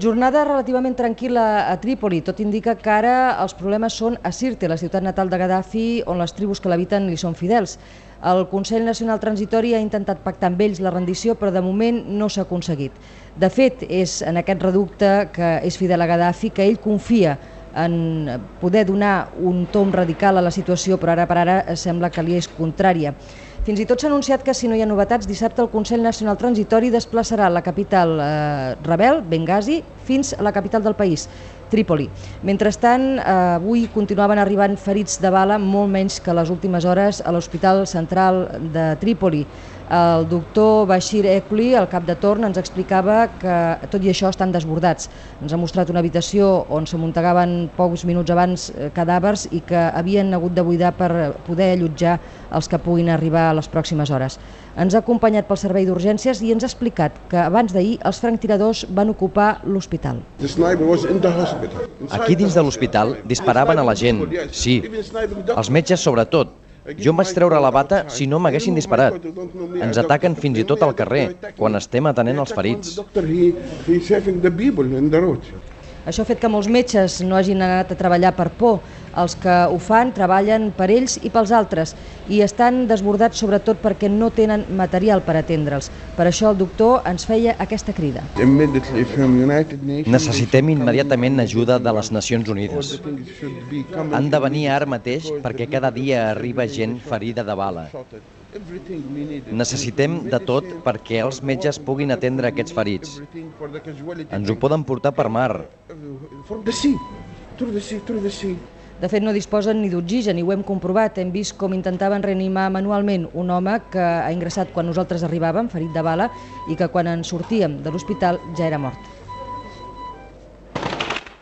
Jornada relativament tranquil·la a Trípoli, tot indica que ara els problemes són a Sirte, la ciutat natal de Gaddafi, on les tribus que l'habiten li són fidels. El Consell Nacional Transitori ha intentat pactar amb ells la rendició, però de moment no s'ha aconseguit. De fet, és en aquest reducte que és fidel a Gaddafi que ell confia en poder donar un tom radical a la situació, però ara per ara sembla que li és contrària. Fins i tot s'ha anunciat que, si no hi ha novetats, dissabte el Consell Nacional Transitori desplaçarà la capital eh, rebel, Benghazi, fins a la capital del país, Trípoli. Mentrestant, eh, avui continuaven arribant ferits de bala, molt menys que les últimes hores, a l'Hospital Central de Trípoli. El doctor Bashir Ekuli, el cap de torn, ens explicava que tot i això estan desbordats. Ens ha mostrat una habitació on s'amuntegaven pocs minuts abans eh, cadàvers i que havien hagut de buidar per poder allotjar els que puguin arribar a les pròximes hores. Ens ha acompanyat pel servei d'urgències i ens ha explicat que abans d'ahir els franctiradors van ocupar l'hospital. Aquí dins de l'hospital disparaven a la gent, sí, els metges sobretot, jo em vaig treure la bata si no m'haguessin disparat. Ens ataquen fins i tot al carrer, quan estem atenent els ferits. Això ha fet que molts metges no hagin anat a treballar per por. Els que ho fan treballen per ells i pels altres i estan desbordats sobretot perquè no tenen material per atendre'ls. Per això el doctor ens feia aquesta crida. Necessitem immediatament ajuda de les Nacions Unides. Han de venir ara mateix perquè cada dia arriba gent ferida de bala. Necessitem de tot perquè els metges puguin atendre aquests ferits. Ens ho poden portar per mar. De fet, no disposen ni d'oxigen i ho hem comprovat. Hem vist com intentaven reanimar manualment un home que ha ingressat quan nosaltres arribàvem, ferit de bala, i que quan en sortíem de l'hospital ja era mort.